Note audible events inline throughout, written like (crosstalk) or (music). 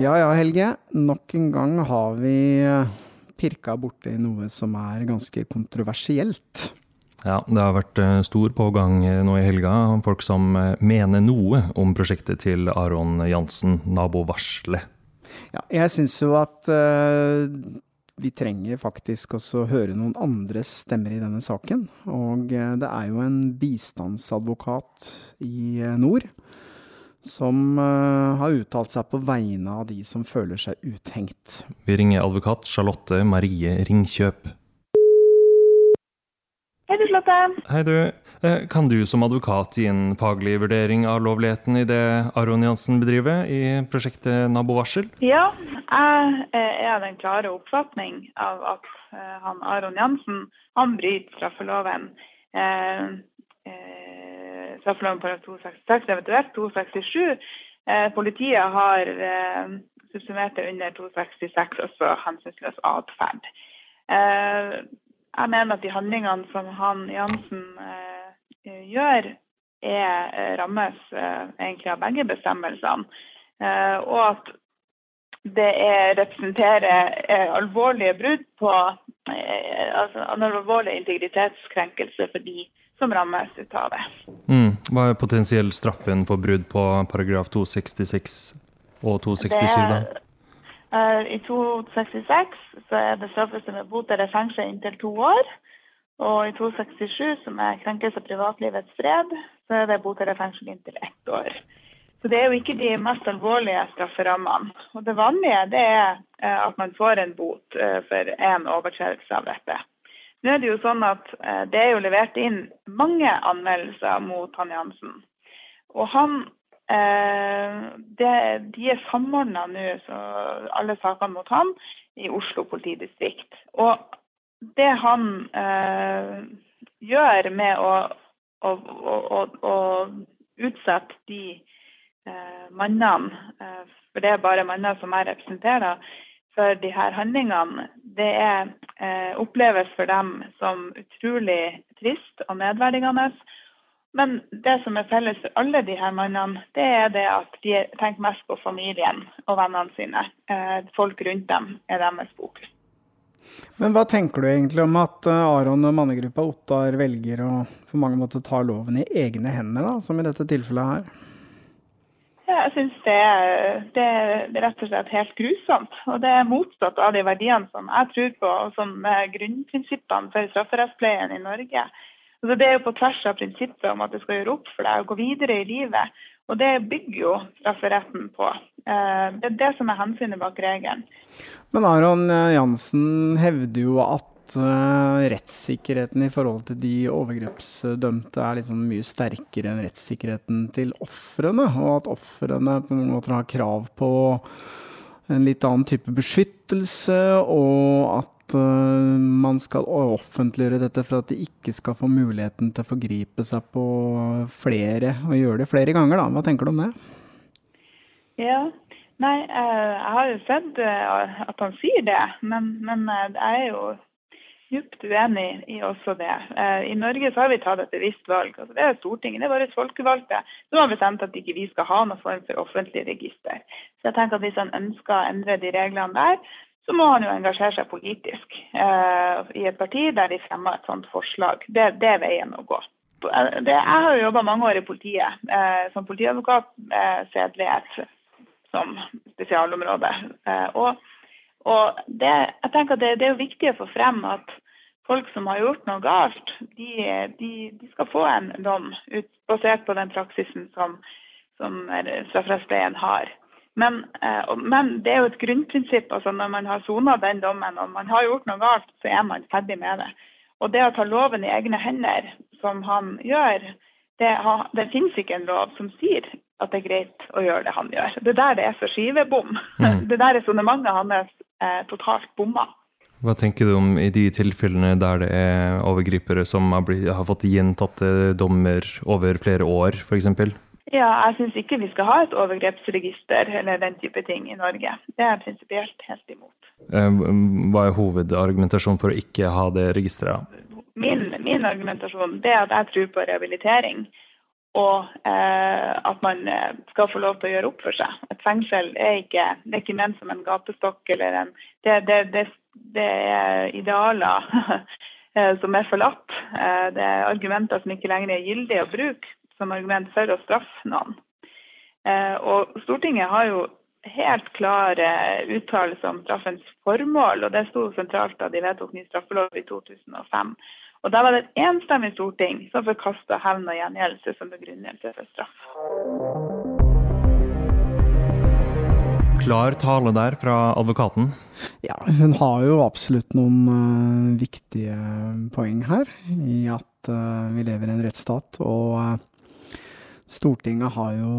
Ja ja, Helge. Nok en gang har vi eh, pirka borti noe som er ganske kontroversielt. Ja, det har vært eh, stor pågang eh, nå i helga. Folk som mener noe om prosjektet til Aron Jansen, nabovarselet. Ja, jeg syns jo at uh, vi trenger faktisk også høre noen andres stemmer i denne saken. Og det er jo en bistandsadvokat i nord som uh, har uttalt seg på vegne av de som føler seg uthengt. Vi ringer advokat Charlotte Marie Ringkjøp. Hei du, Charlotte. Hei du, Eh, kan du som advokat gi en faglig vurdering av lovligheten i det Aron Jansen bedriver i prosjektet Nabovarsel? Ja, jeg eh, er av den klare oppfatning av at han Aron Jansen han bryter straffeloven. Eh, eh, straffeloven § 266, eventuelt 267. Eh, politiet har eh, subsumert det under 266, altså hensynsløs atferd. Eh, jeg mener at de handlingene som han Jansen eh, gjør, er, rammes egentlig av begge bestemmelsene. Og at det er, representerer alvorlige brudd på altså en alvorlig integritetskrenkelse for de som rammes ut av det. Mm. Hva er potensiell straffen for brudd på paragraf 266 og 267 da? Uh, I 266 så er det straffelse med bot eller fengsel inntil to år. Og i 267, som er krenkelse av privatlivets fred, så er det bot eller fengsel inntil ett år. Så det er jo ikke de mest alvorlige strafferammene. Og det vanlige det er eh, at man får en bot eh, for én overtredelse av dette. Nå er det jo sånn at eh, det er jo levert inn mange anmeldelser mot han Jansen. Og han eh, det, De er samordna nå, så alle sakene mot han, i Oslo politidistrikt. Og det han eh, gjør med å, å, å, å, utsette de eh, mannene, eh, for det er bare manner som jeg representerer, for de her handlingene, det er, eh, oppleves for dem som utrolig trist og nedverdigende. Men det som er felles for alle de her mannene, det er det at de tenker mest på familien og vennene sine. Eh, folk rundt dem er deres fokus. Men hva tenker du egentlig om at eh, Aron og mannegruppa Ottar velger å på mange måter ta loven i egne hender, da, som i dette tilfellet her? Ja, Jeg syns det, det, er- rett og slett helt grusomt. Og det er motsatt av de verdiene som jeg tror på, og som er grunnprinsippene for strafferettspleien i Norge. Altså, det er jo på tvers av prinsippet om at det skal gjøre opp for deg å gå videre i livet. Og det bygger jo strafferetten på. Eh, Det er det som er hensynet bak regelen. Men Aron eh, Jansen hevder jo at eh, rettssikkerheten i forhold til de overgrepsdømte er liksom mye sterkere enn rettssikkerheten til ofrene, og at ofrene på mange måter har krav på en litt annen type beskyttelse, og at eh, man skal offentliggjøre dette for at de ikke skal få muligheten til å forgripe seg på flere, og gjøre det flere ganger. da. Hva tenker du om det? Ja, nei, eh, jeg har jo sett at han sier det, men, men jeg er jo djupt uenig i også det. Eh, I Norge så har vi tatt et bevisst valg. Altså, det er Stortinget, det er våre folkevalgte som har bestemt at ikke vi skal ha noen form for offentlig register. Så jeg tenker at Hvis han ønsker å endre de reglene der, så må han jo engasjere seg politisk eh, i et parti der de fremmer et sånt forslag. Det, det er veien å gå. det, Jeg har jo jobba mange år i politiet. Eh, som politiadvokat med sedelighet som spesialområde. Eh, og, og det, jeg tenker at det, det, er jo viktig å få frem at folk som har gjort noe galt, de, de, de skal få en dom ut, basert på den praksisen som, som strafferettspleien har. Men, eh, men, det er jo et grunnprinsipp. altså Når man har sona den dommen og man har gjort noe galt, så er man ferdig med det. Og det å ta loven i egne hender, som han gjør, det, det finnes ikke en lov som sier at det er greit å gjøre det han gjør. Det der det er så skivebom. Mm. (laughs) Det der resonnementet hans totalt bomma. Hva tenker du om i de tilfellene der det er overgripere som har, blitt, har fått gjentatte dommer over flere år, f.eks.? Ja, jeg syns ikke vi skal ha et overgrepsregister eller den type ting i Norge. Det er jeg prinsipielt helt imot. Eh, hva er hovedargumentasjonen for å ikke ha det registeret? Min, min argumentasjon er at jeg tror på rehabilitering. Og eh, at man eh, skal få lov til å gjøre opp for seg. Et fengsel er ikke, det er ikke ment som en gapestokk eller en Det, det, det, det er idealer (laughs) eh, som er forlatt. Det er argumenter som ikke lenger er gyldige å bruke som argument for å straffe noen. Eh, og Stortinget har jo helt klare uttalelser om straffens formål, og det sto sentralt da de vedtok ny straffelov i 2005. Og Da var det et enstemmig storting som forkasta hevn og gjengjeldelse som begrunnelse for straff. Klar tale der fra advokaten? Ja, hun har jo absolutt noen uh, viktige poeng her. I at uh, vi lever i en rettsstat. Og uh, Stortinget har jo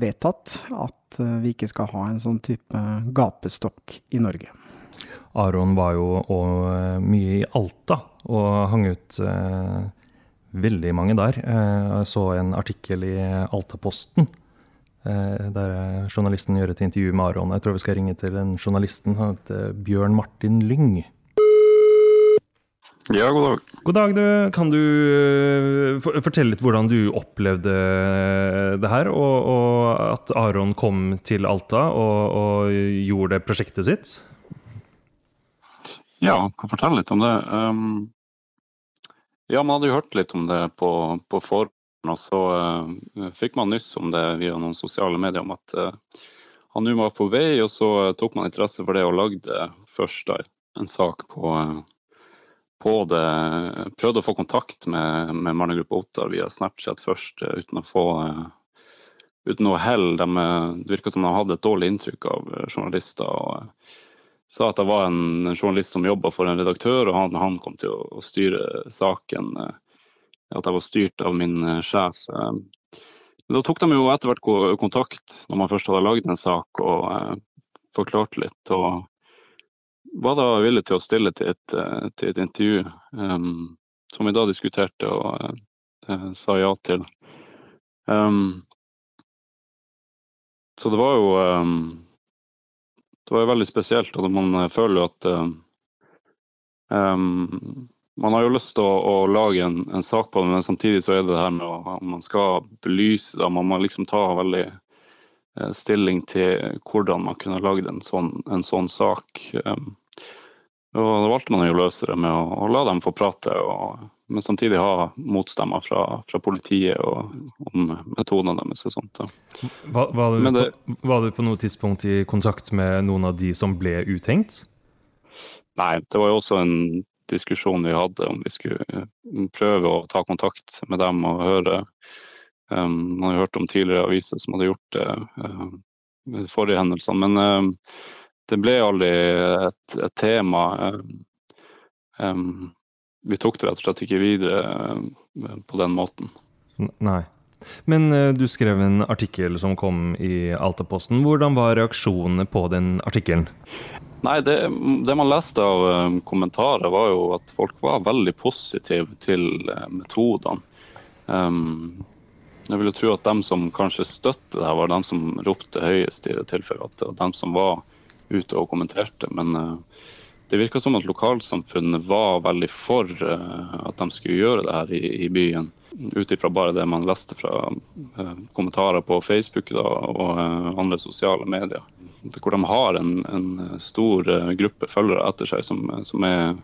vedtatt at vi ikke skal ha en sånn type gapestokk i Norge. Aron var jo eh, mye i Alta og hang ut eh, veldig mange der. Jeg så en artikkel i Altaposten eh, der journalisten gjør et intervju med Aron. Jeg tror vi skal ringe til den journalisten. Han heter Bjørn Martin Lyng. Ja, god dag. God dag, du. Kan du uh, fortelle litt hvordan du opplevde eh, det her, og, og at Aron kom til Alta og, og, gjorde prosjektet sitt? Ja, kan fortelle litt om det. Um, ja, man hadde jo hørt litt om det på, på forhånd, og så uh, fikk man nyss om det via noen sosiale medier om at uh, han nå var på vei, og så tok man interesse for det og lagde først da, en sak på på det. Prøvde å få kontakt med, med mannegruppa Ottar via Snapchat først, uten å få uten noe hell. De, det virka som de hadde et dårlig inntrykk av journalister. og Sa at det var en, en journalist som jobba for en redaktør, og han, han kom til å, å, styre saken. At jeg var styrt av min sjef. Men da tok de jo etter hvert kontakt, når man først hadde lagd en sak, og forklarte litt. og var da villig til å stille til et, eh, til et intervju, um, som vi da diskuterte og uh, sa ja til. Um, så det var jo um, Det var jo veldig spesielt, og man føler jo at man har jo lyst til å, å lage en, en, sak på det, men samtidig så er det det her med å, om man skal belyse det. Man må liksom ta veldig stilling til hvordan man kunne lagd en, sånn, en sånn sak. Um, og Da valgte man å løse det med å, la dem få prate, og, men samtidig ha motstemmer fra, fra politiet og, om metodene deres og sånt. Var, var, du det, var, du på, noe tidspunkt i kontakt med noen av de som ble uthengt? Nei, det var jo også en diskusjon vi hadde om vi skulle prøve å ta kontakt med dem og høre. Um, man har hørt om tidligere aviser som hadde gjort det uh, forrige hendelsene. Men uh, det ble aldri et, et tema. Um, vi tok det rett og slett ikke videre på den måten. Nei. Men uh, du skrev en artikkel som kom i Altaposten. Hvordan var reaksjonene på den artikkelen? Nei, det, det, man leste av kommentarer, var jo at folk var veldig positive til uh, metodene. Um, jeg vil jo tro at dem som kanskje støtter det, her, var dem som ropte høyest i det tilfellet. At dem som var ute og kommenterte. Men uh, det virka som at lokalsamfunnet var veldig for uh, at de skulle gjøre det her i, i byen. Ut ifra bare det man leste fra uh, kommentarer på Facebook da, og andre sosiale medier. Hvor de har en, en stor gruppe følgere etter seg som, som, er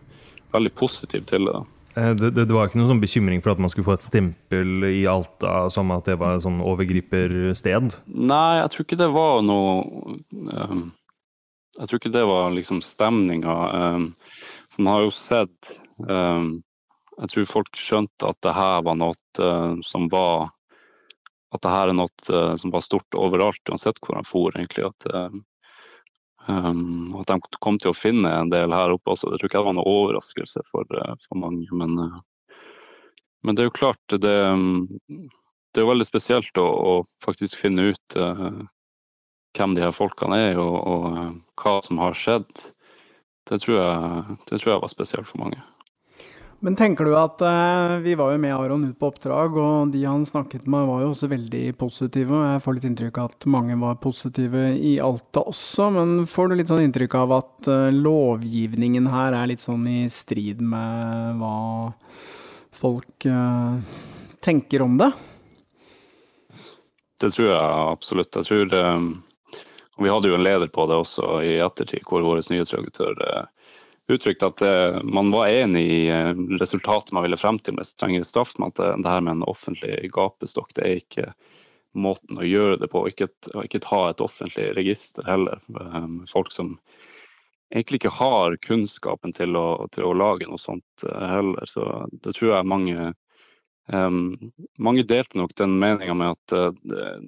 veldig positiv til det. da. Det, det, det var ikke noen sånn bekymring for at man skulle få et stempel i Alta som at det var et sånn overgripersted? Nei, jeg tror ikke det var noe ehm, Jeg tror ikke det var liksom stemninga. ehm, for man har jo sett ehm, Jeg tror folk skjønte at det her var noe eh, som var At det her er noe eh, som var stort overalt, uansett hvor de for, egentlig. At, ehm, at de kom til å finne en del her oppe også. Det tror ikke jeg var noe overraskelse for, eh, for mange. Men, men det er jo klart, det, det er veldig spesielt å, å faktisk finne ut eh, hvem de her folkene er og, og eh, hva som har skjedd. Det tror, jeg, det tror jeg var spesielt for mange. Men tenker du at eh, Vi var jo med Aron ut på oppdrag, og de han snakket med var jo også veldig positive. og Jeg får litt inntrykk av at mange var positive i Alta også, men får du litt sånn inntrykk av at eh, lovgivningen her er litt sånn i strid med hva folk eh, tenker om det? Det tror jeg absolutt. Jeg tror eh, Vi hadde jo en leder på det også i ettertid, hvor vår nyhetsredaktør eh, uttrykte at eh, man var enig i eh, resultatet man ville frem til med strengere straff, men at det, her med en offentlig gapestokk, det er ikke måten å gjøre det på. Ikke, ikke ta et offentlig register heller. eh, Folk som egentlig ikke har kunnskapen til å, til å lage noe sånt heller. Så det tror jeg mange Um, mange delte nok den meninga med at uh,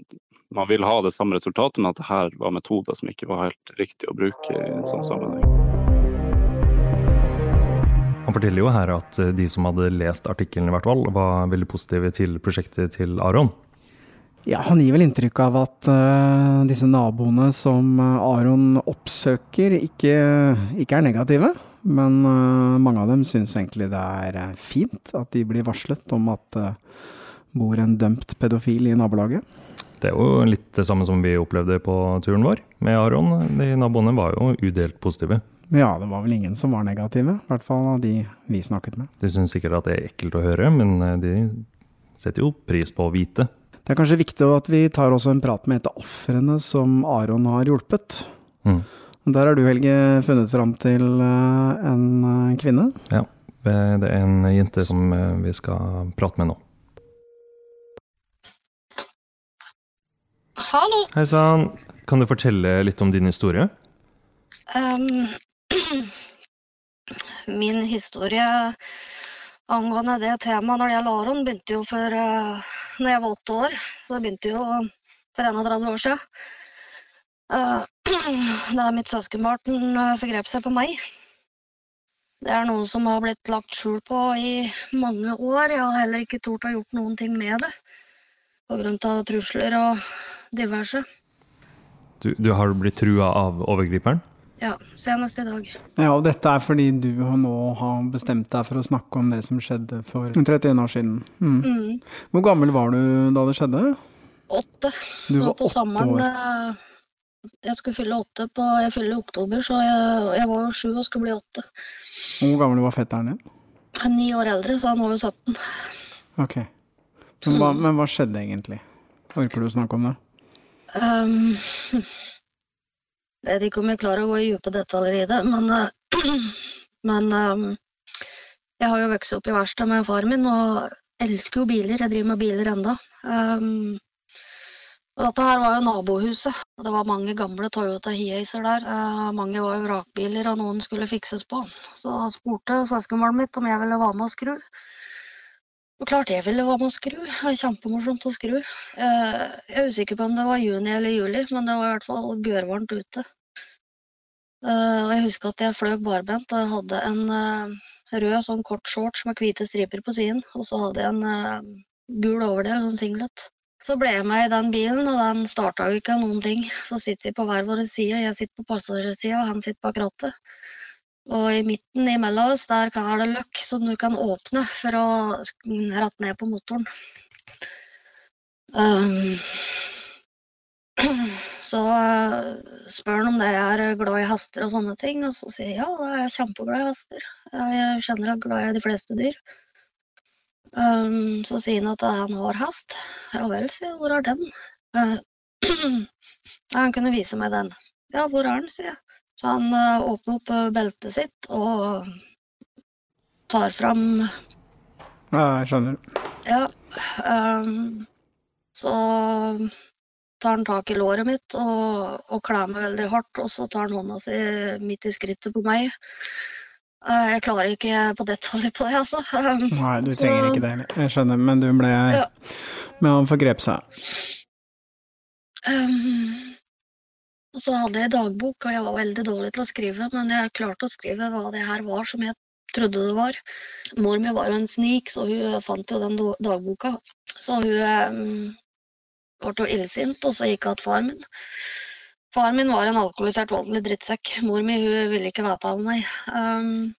man vil ha det samme resultatet, men at det her var metoder som ikke var helt riktig å bruke i en sånn sammenheng. Han forteller jo her at eh, de som hadde lest artikkelen, i hvert fall, var veldig positive til prosjektet til Aron. Ja, han gir vel inntrykk av at uh, disse naboene som Aron oppsøker, ikke, ikke er negative. Men uh, mange av dem syns egentlig det er eh, fint at de blir varslet om at det bor en dømt pedofil i nabolaget. Det er jo litt det samme som vi opplevde på turen vår med Aron. De naboene var jo udelt positive. Ja, det var vel ingen som var negative, i hvert fall av de vi snakket med. De syns sikkert at det er ekkelt å høre, men eh, de setter jo pris på å vite. Det er kanskje viktig at vi tar også en prat med et av ofrene som Aron har hjulpet. Mm. Der har du, Helge, funnet fram til eh, en eh, kvinne. Ja, det er en jente som eh, vi skal prate med nå. Hallo. Hei sann, kan du fortelle litt om din historie? Um, (clears throat) min historie angående det temaet når det gjelder Aron, begynte jo for uh, når jeg var åtte år. Det begynte jo for 31 år siden. Uh, (clears throat) da mitt søskenbarn uh, forgrep seg på meg. Det er noe som har blitt lagt skjul på i mange år. Jeg har heller ikke tort å ha gjort noen ting med det. Av trusler og diverse. Du, du har blitt trua av overgriperen? Ja, senest i dag. Ja, og dette er fordi du nå har bestemt deg for å snakke om det som skjedde for 31 år siden. Mm. Mm. Hvor gammel var du da det skjedde? Åtte. Du Så var på åtte sommeren år. Jeg skulle fylle åtte på Jeg fyller i oktober, så jeg, jeg var jo sju og skulle bli åtte. Hvor gammel var fetteren din? Jeg er ni år eldre, så han var jo 17. Ok. Men hva, men hva skjedde egentlig? Orker du å snakke om det? Um, vet ikke om jeg klarer å gå i dype detaljer i det, men, eh, (clears throat) men um, jeg har jo vokst opp i verkstedet med faren min og elsker jo biler. Jeg driver med biler enda. Um, og dette her var jo nabohuset. Det var mange gamle Toyota Hiacer der. Eh, mange var jo vrakbiler, og noen skulle fikses på. Så jeg spurte søskenbarnet mitt om jeg ville være med og skru. Og klart jeg ville være med og skru. Kjempemorsomt å skru. Eh, Jeg er usikker på om det var juni eller juli, men det var i hvert fall gørrvarmt ute. Eh, Og jeg husker at jeg fløy barbent og jeg hadde en rød sånn kort shorts med hvite striper på siden, og så hadde jeg en gul overdel, sånn singlet. Så ble jeg med i den bilen, og den starta jo ikke noen ting. Så sitter vi på hver vår side, jeg sitter på passasjersida, og han sitter bak rattet. Og i midten imellom oss, der er det løkk som du kan åpne for å rette ned på motoren. Um, (clears throat) så eh, spør han om jeg er glad i hester og sånne ting, og så sier jeg ja, da er jeg kjempeglad i hester. Jeg kjenner at glad i de fleste dyr. Um, så sier han at han har hest. Ja vel, sier jeg, hvor er den? Uh, (clears throat) han kunne vise meg den. Ja, hvor er den, sier jeg. Så han uh, åpner opp eh, beltet sitt og tar fram Ja, jeg skjønner. Ja. Um, så tar han tak i låret mitt og, og klemmer veldig hardt, og så tar han hånda si midt i skrittet på meg. Eh, jeg klarer ikke på detaljer på det, altså. Ehm, Nei, du så- trenger ikke det heller. Jeg skjønner, men du ble Ja. Men han forgrep seg. Um, og så hadde jeg dagbok, og jeg var veldig dårlig til å skrive, men jeg klarte å skrive hva det her var som jeg trodde det var. Mor mi var jo en snik, så hun fant jo den dagboka. Så hun um, ble jo illsint, og så gikk hun til far min. Far min var en alkoholisert, voldelig drittsekk. Mor mi hun ville ikke vite av meg. Um,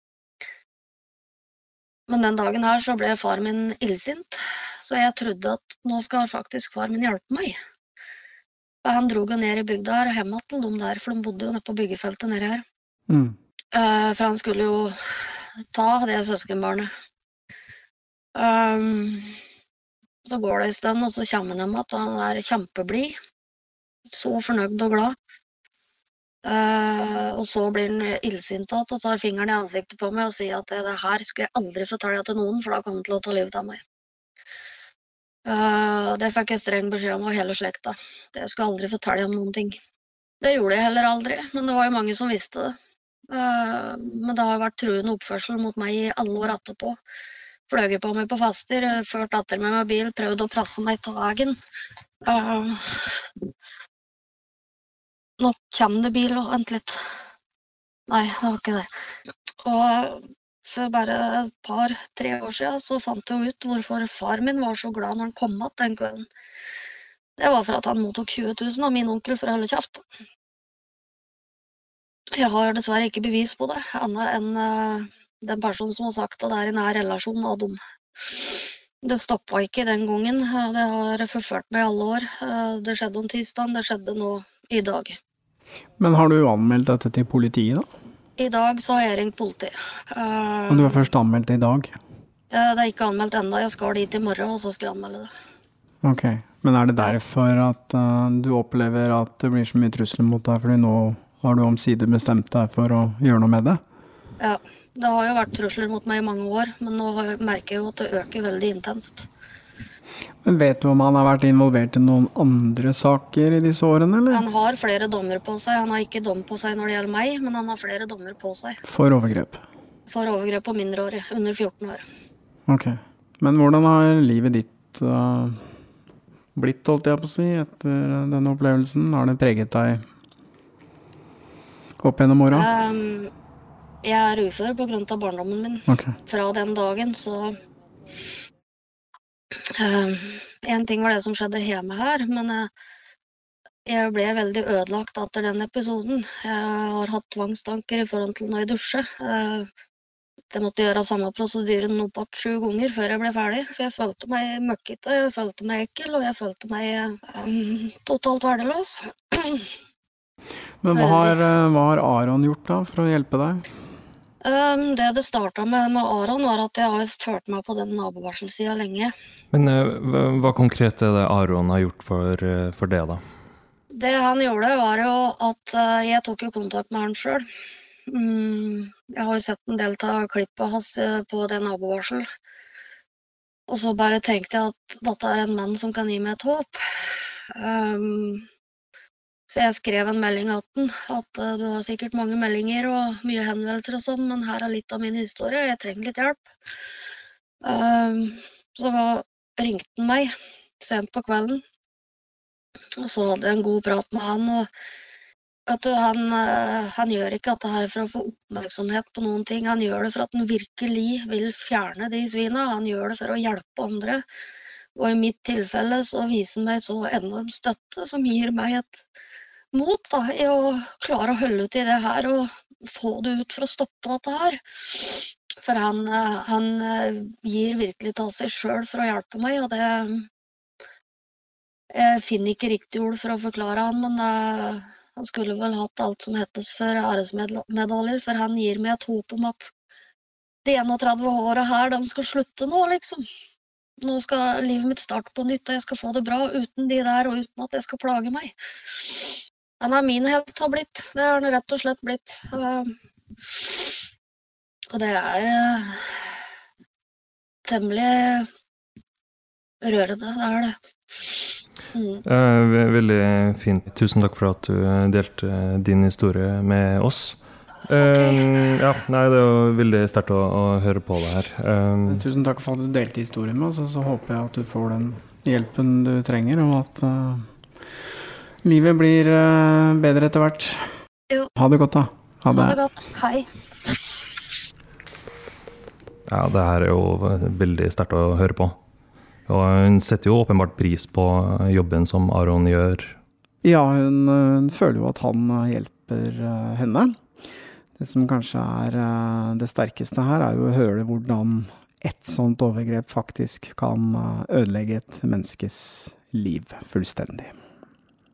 men den dagen her så ble far min illsint, så jeg trodde at nå skal faktisk far min hjelpe meg. Han dro jo ned i bygda her og hjem til dem der, for de bodde jo nede på byggefeltet nedi her. Mm. Uh, for han skulle jo ta det søskenbarnet. Um, så går det en stund, og så kommer han hjem igjen, og han er kjempeblid. Så fornøyd og glad. Uh, og så blir han illsint igjen og tar fingeren i ansiktet på meg og sier at det, her skulle jeg aldri fortelle til noen, for da kommer han til å ta livet av meg. Uh, det fikk jeg streng beskjed om av hele slekta. Det jeg skulle aldri fortelle om noen ting. Det gjorde jeg heller aldri, men det var jo mange som visste det. Uh, Men det har vært truende oppførsel mot meg i alle år etterpå. Fløyet på meg på fester, eh, ført etter meg med bil, prøvd å presse meg til veien. Eh, Nå kommer det bil, og vent litt. Nei, det var ikke det. Og for bare et par-tre år siden så fant jeg ut hvorfor far min var så glad når han kom igjen den kvelden. Det var for at han mottok 20 000 av min onkel for å holde kjeft. Jeg har dessverre ikke bevis på det, annet enn eh, den personen som har sagt at det er i nær relasjon av dem. Det stoppa ikke den gangen. Det har forført meg i alle år. Eh, Det skjedde om tirsdagen, det skjedde nå i dag. Men har du anmeldt dette til politiet, da? I dag så har jeg ringt politiet. Uh, Og du har først anmeldt det i dag? Uh, Det er ikke anmeldt ennå. Jeg skal dit i morgen, og så skal jeg anmelde det. Ok. Men er det derfor at uh, du opplever at det blir så mye trusler mot deg, fordi nå har du omsider bestemt deg for å gjøre noe med det? Ja. Det har jo vært trusler mot meg i mange år, men nå merker jeg jo at det øker veldig intenst. Men vet du om han har vært involvert i noen andre saker i disse årene, eller? Han har flere dommer på seg. Han har ikke dom på seg når det gjelder meg, men han har flere dommer på seg For overgrep. for overgrep på mindreårige under 14 år. Ok. Men hvordan har livet ditt uh, blitt, holdt jeg på å si, etter denne opplevelsen? Har det preget deg opp gjennom åra? Um, jeg er ufør pga. barndommen min. Okay. Fra den dagen så Ehm, En ting var det som skjedde hjemme her, men eh, jeg ble veldig ødelagt etter den episoden. Jeg har hatt tvangstanker i forhold til når jeg dusjer. Eh, Jeg måtte gjøre samme prosedyren opp igjen sju ganger før jeg ble ferdig. For jeg følte meg møkkete, jeg følte meg ekkel, og jeg følte meg um, totalt verdeløs. Men hva har, eh, hva har Aron gjort da for å hjelpe deg? Um, det det starta med med Aron, var at jeg har ført meg på den nabovarselsida lenge. Men uh, hva, konkret er det Aron har gjort for, uh, for det, da? Det han gjorde, var jo at uh, jeg tok jo kontakt med han sjøl. Um, jeg har jo sett en del av klippet hans på det nabovarsel. Og så bare tenkte jeg at dette er en mann som kan gi meg et håp. Um, så jeg skrev en melding til han at eh, du har sikkert mange meldinger og mye henvendelser og sånn, men her er litt av min historie, jeg trenger litt hjelp. Um, så da ringte han meg sent på kvelden, og så hadde jeg en god prat med han. og du, han, eh, han gjør ikke dette her for å få oppmerksomhet på noen ting, han gjør det for at han virkelig vil fjerne de svina. Han gjør det for å hjelpe andre. Og i mitt tilfelle så viser han meg så enorm støtte, som gir meg et mot da, i å klare å holde ut i det her og få det ut for å stoppe dette her. For han, eh, han eh, gir virkelig av seg sjøl for å hjelpe meg, og det Jeg finner ikke riktig ord for å forklare han, men eh, han skulle vel hatt alt som hettes for æresmedaljer, for han gir meg et håp om at de 31 åra her, de skal slutte nå, liksom. Nå skal livet mitt starte på nytt, og jeg skal få det bra uten de der, og uten at jeg skal plage meg. Han er min helt har blitt. Det har han rett og slett blitt. Eh, Og det er eh, temmelig rørende, det er det. Mm. Eh, veldig fint. Tusen takk for at du delte din historie med oss. Eh, ja, nei, det er jo veldig sterkt å, å høre på det her. Eh, Tusen takk for at du delte historien med oss, og så håper jeg at du får den hjelpen du trenger, og at eh, livet blir eh, bedre etter hvert. Jo. Ha det godt, da. Ha Ha det. det godt. Hei. ja, det her er jo veldig sterkt å høre på. Og hun setter jo åpenbart pris på jobben som Aron gjør. Ja, hun, hun føler jo at han hjelper eh, henne. Det som kanskje er eh, det sterkeste her, er jo å høre hvordan et sånt overgrep faktisk kan ødelegge et menneskes liv fullstendig.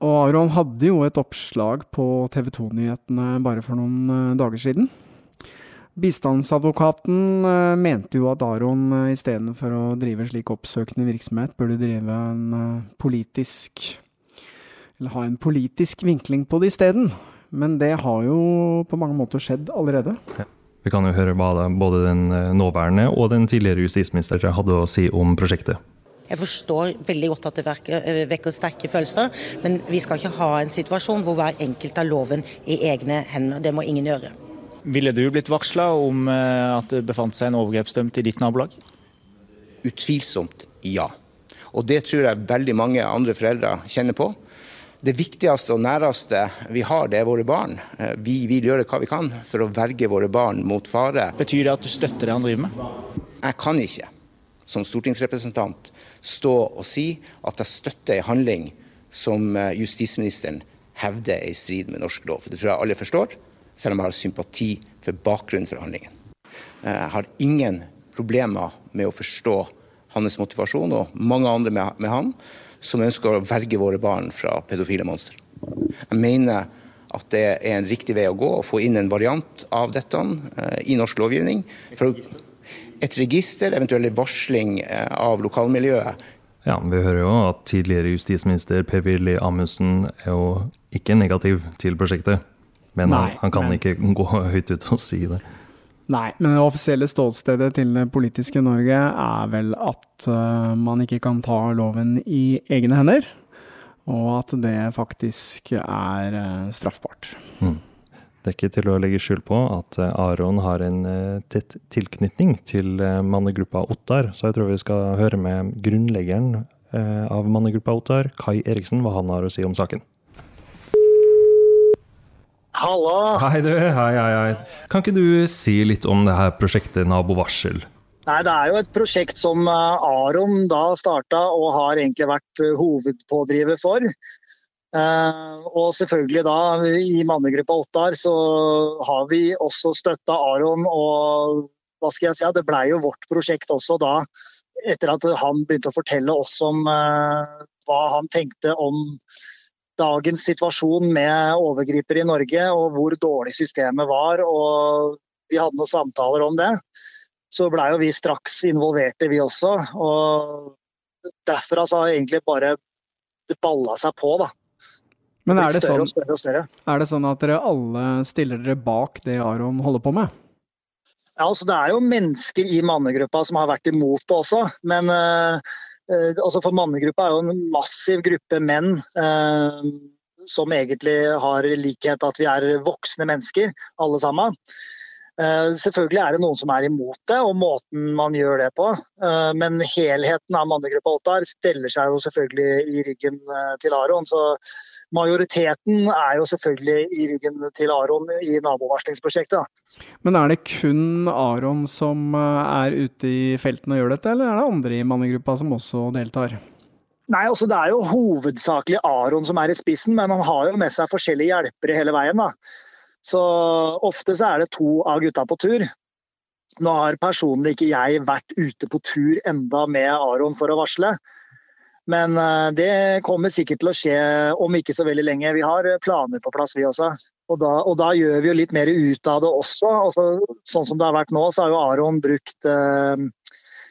Og Aron hadde jo et oppslag på TV 2-nyhetene bare for noen eh, dager siden. Bistandsadvokaten eh, mente jo at Aron eh, istedenfor å drive slik oppsøkende virksomhet, burde drive en politisk Eller ha en politisk vinkling på det isteden. Men det har jo på mange måter skjedd allerede. Vi kan jo høre hva både den nåværende og den tidligere justisministeren hadde å si om prosjektet. Jeg forstår veldig godt at det vekker, eh, vekker sterke følelser, men vi skal ikke ha en situasjon hvor hver enkelt har loven i egne hender. Det må ingen gjøre. Ville du blitt varsla om eh, at det befant seg en overgrepsdømt i ditt nabolag? Utvilsomt ja. Og det tror jeg veldig mange andre foreldre kjenner på. Det viktigste og næreste vi har, det er våre barn. Eh, Vi vil gjøre hva vi kan for å verge våre barn mot fare. Betyr det at du støtter det han driver med? Jeg kan ikke som stortingsrepresentant stå og si at jeg støtter en handling som eh, justisministeren hevder er i strid med norsk lov. Det tror jeg alle forstår, selv om jeg har sympati for bakgrunnen for handlingen. Jeg har ingen problemer med å forstå hans motivasjon, og mange andre med, med han, som ønsker å verge våre barn fra pedofile monstre. Jeg mener at det er en riktig vei å gå å få inn en variant av dette eh, i norsk lovgivning. For å- et register, eventuell varsling eh, av lokalmiljøet. Ja, Vi hører jo at tidligere justisminister Per-Willy Amundsen er jo ikke negativ til prosjektet. Men han, Nei, han kan men- ikke gå høyt ut og si det. Nei, men det offisielle ståstedet til det politiske Norge er vel at eh, man ikke kan ta loven i egne hender, og at det faktisk er eh, straffbart. Mm. Det er ikke til å legge skjul på at eh, Aron har en eh, tett tilknytning til eh, mannegruppa Ottar, så jeg tror vi skal høre med grunnleggeren av mannegruppa Ottar, Kai Eriksen, hva han har å si om saken. Hallo! Hei du, hei, hei, hei. Kan ikke du si litt om det her prosjektet Nabovarsel? Nei, Det er jo et prosjekt som Aron da starta og har egentlig vært hovedpådriver for. Eh, og selvfølgelig da i mannegruppa Ottar så har vi også støtta Aron og hva skal jeg si, det blei jo vårt prosjekt også da etter at han begynte å fortelle oss om eh, hva han tenkte om dagens situasjon med overgripere i Norge og hvor dårlig systemet var. og Vi hadde noen samtaler om det. Så blei jo vi straks involverte, vi også. og Derfor har egentlig bare det balla seg på. da. Men er det, sånn, større og større. er det sånn at dere alle stiller dere bak det Aron holder på med? Ja, altså Det er jo mennesker i mannegruppa som har vært imot det også. Men eh, eh, altså for mannegruppa er jo en massiv gruppe menn eh, som egentlig har likhet at vi er voksne mennesker, alle sammen. Eh, selvfølgelig er det noen som er imot det, og måten man gjør det på. Eh, men helheten av mannegruppa Ottar steller seg jo selvfølgelig i ryggen eh, til Aron. Så majoriteten er jo selvfølgelig i ryggen til Aron i nabovarslingsprosjektet. Men er det kun Aron som eh, er ute i felten og gjør dette, eller er det andre i mannegruppa som også deltar? Nei, altså Det er jo hovedsakelig Aron som er i spissen, men han har jo med seg forskjellige hjelpere hele veien. da. Så Ofte så er det to av gutta på tur. Nå har personlig ikke jeg vært ute på tur enda med Aron for å varsle. Men eh, det kommer sikkert til å skje om ikke så veldig lenge. Vi har planer på plass, vi også. Og da, og da gjør vi jo litt mer ut av det også. også. sånn som det har vært nå, så har jo Aron brukt eh,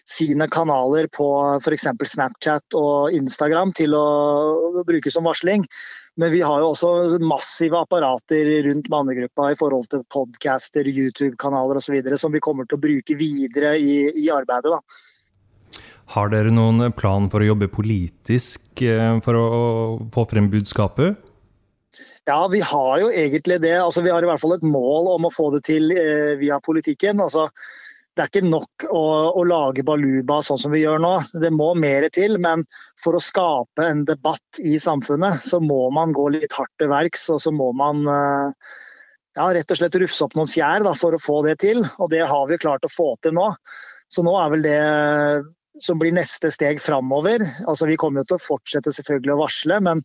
sine kanaler på f.eks. Snapchat og Instagram til å bruke som varsling. Men vi har jo også massive apparater rundt mannegruppa i forhold til podcaster, YouTube-kanaler osv. som vi kommer til å bruke videre i, i arbeidet. da. Har dere noen plan for å jobbe politisk eh, for å få frem budskapet? Ja, vi har jo egentlig det. Altså, vi har i hvert fall et mål om å få det til eh, via politikken. Altså, det er ikke nok å, å, lage baluba sånn som vi gjør nå. Det må mer til. Men for å skape en debatt i samfunnet, så må man gå litt hardt til verks. Og så må man eh, ja, rett og slett rufse opp noen fjær da, for å få det til. Og det har vi klart å få til nå. Så nå er vel det som blir neste steg framover. Altså, vi kommer til å fortsette selvfølgelig å varsle, men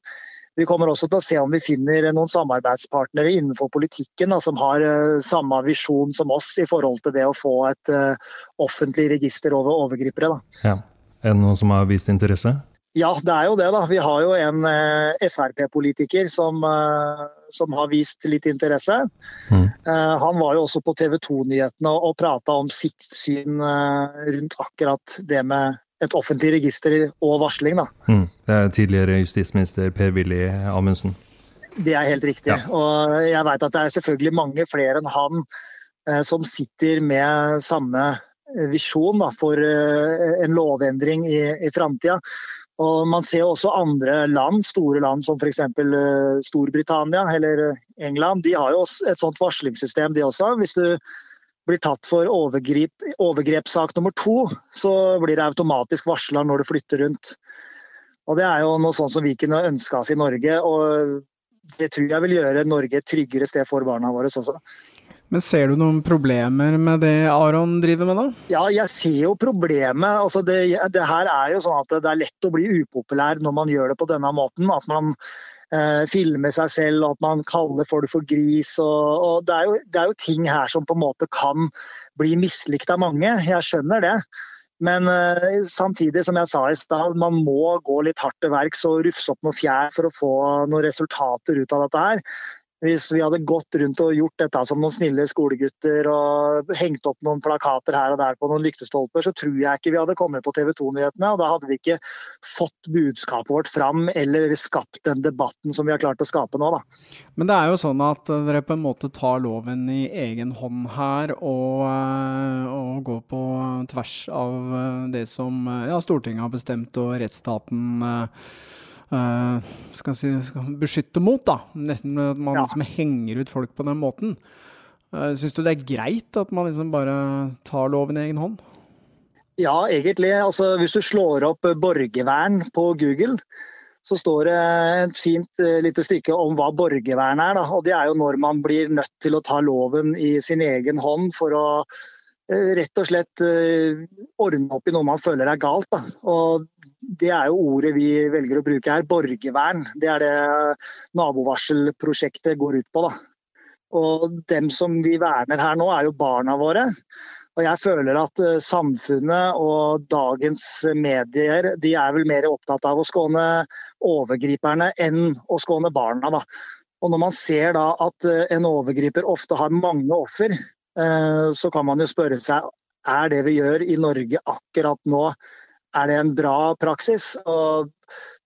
vi kommer også til å se om vi finner noen samarbeidspartnere innenfor politikken da, som har uh, samme visjon som oss i forhold til det å få et uh, offentlig register over overgripere. Ja. Er det noen som har vist interesse? Ja, det er jo det. da. Vi har jo en uh, Frp-politiker som, som, har vist litt interesse. Mm. han var jo også på TV 2-nyhetene og, og prata om sitt syn rundt akkurat det med et offentlig register og varsling. Da. Mm. Det er tidligere justisminister Per-Willy Amundsen. Det er helt riktig. Ja. Og jeg vet at det er selvfølgelig mange flere enn han eh, som sitter med samme visjon da, for eh, en lovendring i, i framtida. Og Man ser også andre land, store land som f.eks. Eh, Storbritannia eller England. De har jo et sånt varslingssystem, de også. Hvis du blir tatt for overgrep, overgrepssak nummer to, så blir det automatisk varsla når du flytter rundt. Og Det er jo noe sånt som vi kunne ønska oss i Norge. og Det tror jeg vil gjøre Norge et tryggere sted for barna våre også. Men ser du noen problemer med det Aron driver med, da? Ja, jeg ser jo problemet. Altså det, det, her er jo sånn at det er lett å bli upopulær når man gjør det på denne måten. At man eh, filmer seg selv, og at man kaller folk for gris. Og, og det, er jo, det, er jo, ting her som på en måte kan bli mislikt av mange. Jeg skjønner det. Men eh, samtidig, som jeg sa i stad, man må gå litt hardt til verks og rufse opp noen fjær for å få noen resultater ut av dette her. Hvis vi hadde gått rundt og gjort dette som noen snille skolegutter og hengt opp noen plakater her og der på noen lyktestolper, så tror jeg ikke vi hadde kommet på TV 2-nyhetene. og Da hadde vi ikke fått budskapet vårt fram eller skapt den debatten som vi har klart å skape nå. Da. Men det er jo sånn at dere på en måte tar loven i egen hånd her og, eh, og går på tvers av det som ja, Stortinget har bestemt og rettsstaten uh, skal si, skal beskytte mot. da, At man ja. liksom henger ut folk på den måten. Uh, Syns du det er greit at man liksom bare tar loven i egen hånd? Ja, egentlig. Altså, hvis du slår opp borgervern på Google, så står det et fint lite stykke om hva borgervern er. Da. Og Det er jo når man blir nødt til å ta loven i sin egen hånd for å rett og slett uh, ordne opp i noe man føler er galt. Da. Og det er jo ordet vi velger å bruke her, borgervern. Det er det nabovarselprosjektet går ut på. da. Og dem som vi verner her nå, er jo barna våre. Og jeg føler at eh, samfunnet og dagens medier de er vel mer opptatt av å skåne overgriperne enn å skåne barna. Da. Og når man ser da at eh, en overgriper ofte har mange offer, eh, så kan man jo spørre seg er det vi gjør i Norge akkurat nå er det en bra praksis. Og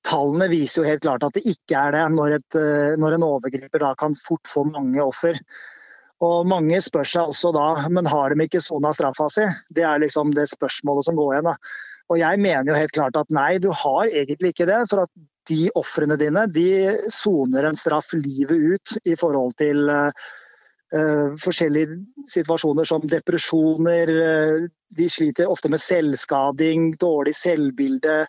tallene viser jo helt klart at det ikke er det, når, et, eh, når en overgriper da kan fort få mange offer. Og Mange spør seg også da men har de ikke sona straffa si? Det er liksom det spørsmålet som går igjen. da. Og Jeg mener jo helt klart at nei, du har egentlig ikke det. For at de ofrene dine de soner en straff livet ut i forhold til uh, Uh, forskjellige situasjoner som depresjoner. Uh, de sliter ofte med selvskading, dårlig selvbilde,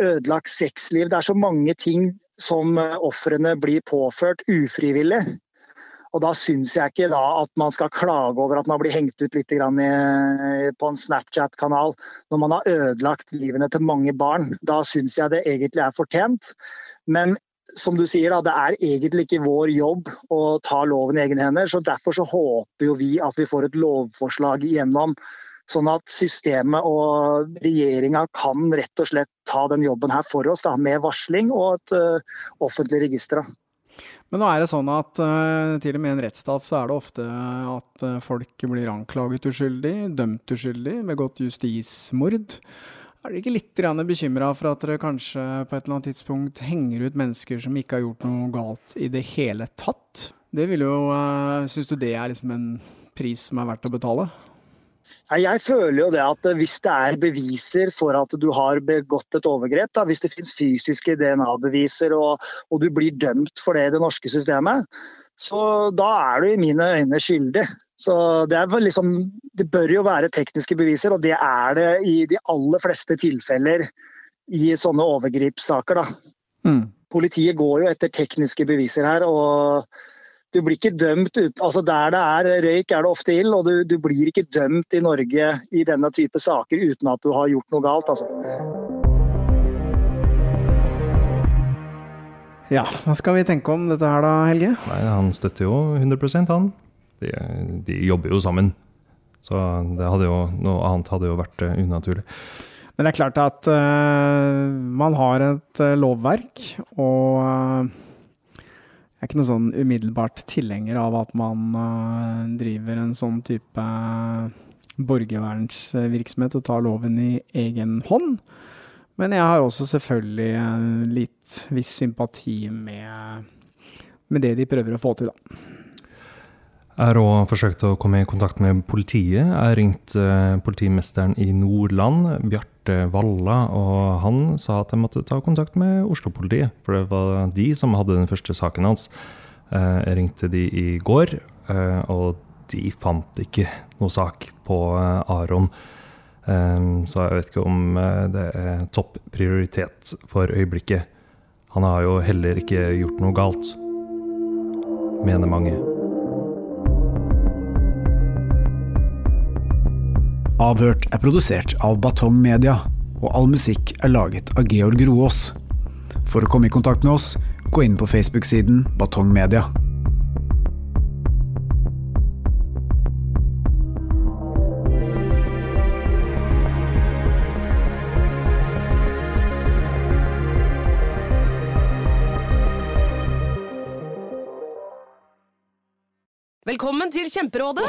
ødelagt sexliv. Det er så mange ting som uh, ofrene blir påført ufrivillig. Og Da syns jeg ikke da at man skal klage over at man blir hengt ut litt i, på en Snapchat-kanal når man har ødelagt livene til mange barn. Da syns jeg det egentlig er fortjent. Men som du sier, da, det er egentlig ikke vår jobb å ta loven i egne hender. så Derfor så håper jo vi at vi får et lovforslag igjennom, sånn at systemet og regjeringa kan rett og slett ta den jobben her for oss, da, med varsling og et uh, offentlig register. Da. Men nå er det sånn at uh, til og med i en rettsstat så er det ofte at uh, folk blir anklaget uskyldig, dømt uskyldig, begått justismord. Er dere ikke litt bekymra for at dere kanskje på et eller annet tidspunkt henger ut mennesker som ikke har gjort noe galt i det hele tatt? Det vil jo, uh, Syns du det er liksom en pris som er verdt å betale? Jeg føler jo det at hvis det er beviser for at du har begått et overgrep, da, hvis det finnes fysiske DNA-beviser og, og, du blir dømt for det i det norske systemet, så da er du i mine øyne skyldig. Så det, liksom, det bør jo være tekniske beviser, og det er det i de aller fleste tilfeller i sånne overgripssaker. Mm. Politiet går jo etter tekniske beviser her. og du blir ikke dømt ut, altså Der det er røyk, er det ofte ild, og du, du, blir ikke dømt i Norge i denne type saker uten at du har gjort noe galt. altså. Ja, hva skal vi tenke om dette her da, Helge? Nei, Han støtter jo 100% han. De, de jobber jo sammen. Så jo, noe annet hadde jo vært uh, unaturlig. Men det er klart at uh, man har et uh, lovverk, og jeg er ikke noe sånn umiddelbart tilhenger av at man uh, driver en sånn type borgervernsvirksomhet og tar loven i egen hånd. Men jeg har også selvfølgelig litt viss sympati med, med det de prøver å få til, da. Jeg har òg forsøkt å komme i kontakt med politiet. Jeg ringte uh, politimesteren i Nordland, Bjarte Valla, og han sa at jeg måtte ta kontakt med Oslo-politiet. For det var de som hadde den første saken hans. Uh, jeg ringte de i går, uh, og de fant ikke noe sak på Aron. Så jeg vet ikke om det er topp prioritet for øyeblikket. Han har jo heller ikke gjort noe galt, mener mange. Avhørt er produsert av Batong Media, og all musikk er laget av Georg Roaas. For å komme i kontakt med oss, gå inn på Facebook-siden Batong Media. Velkommen til Kjemperådet!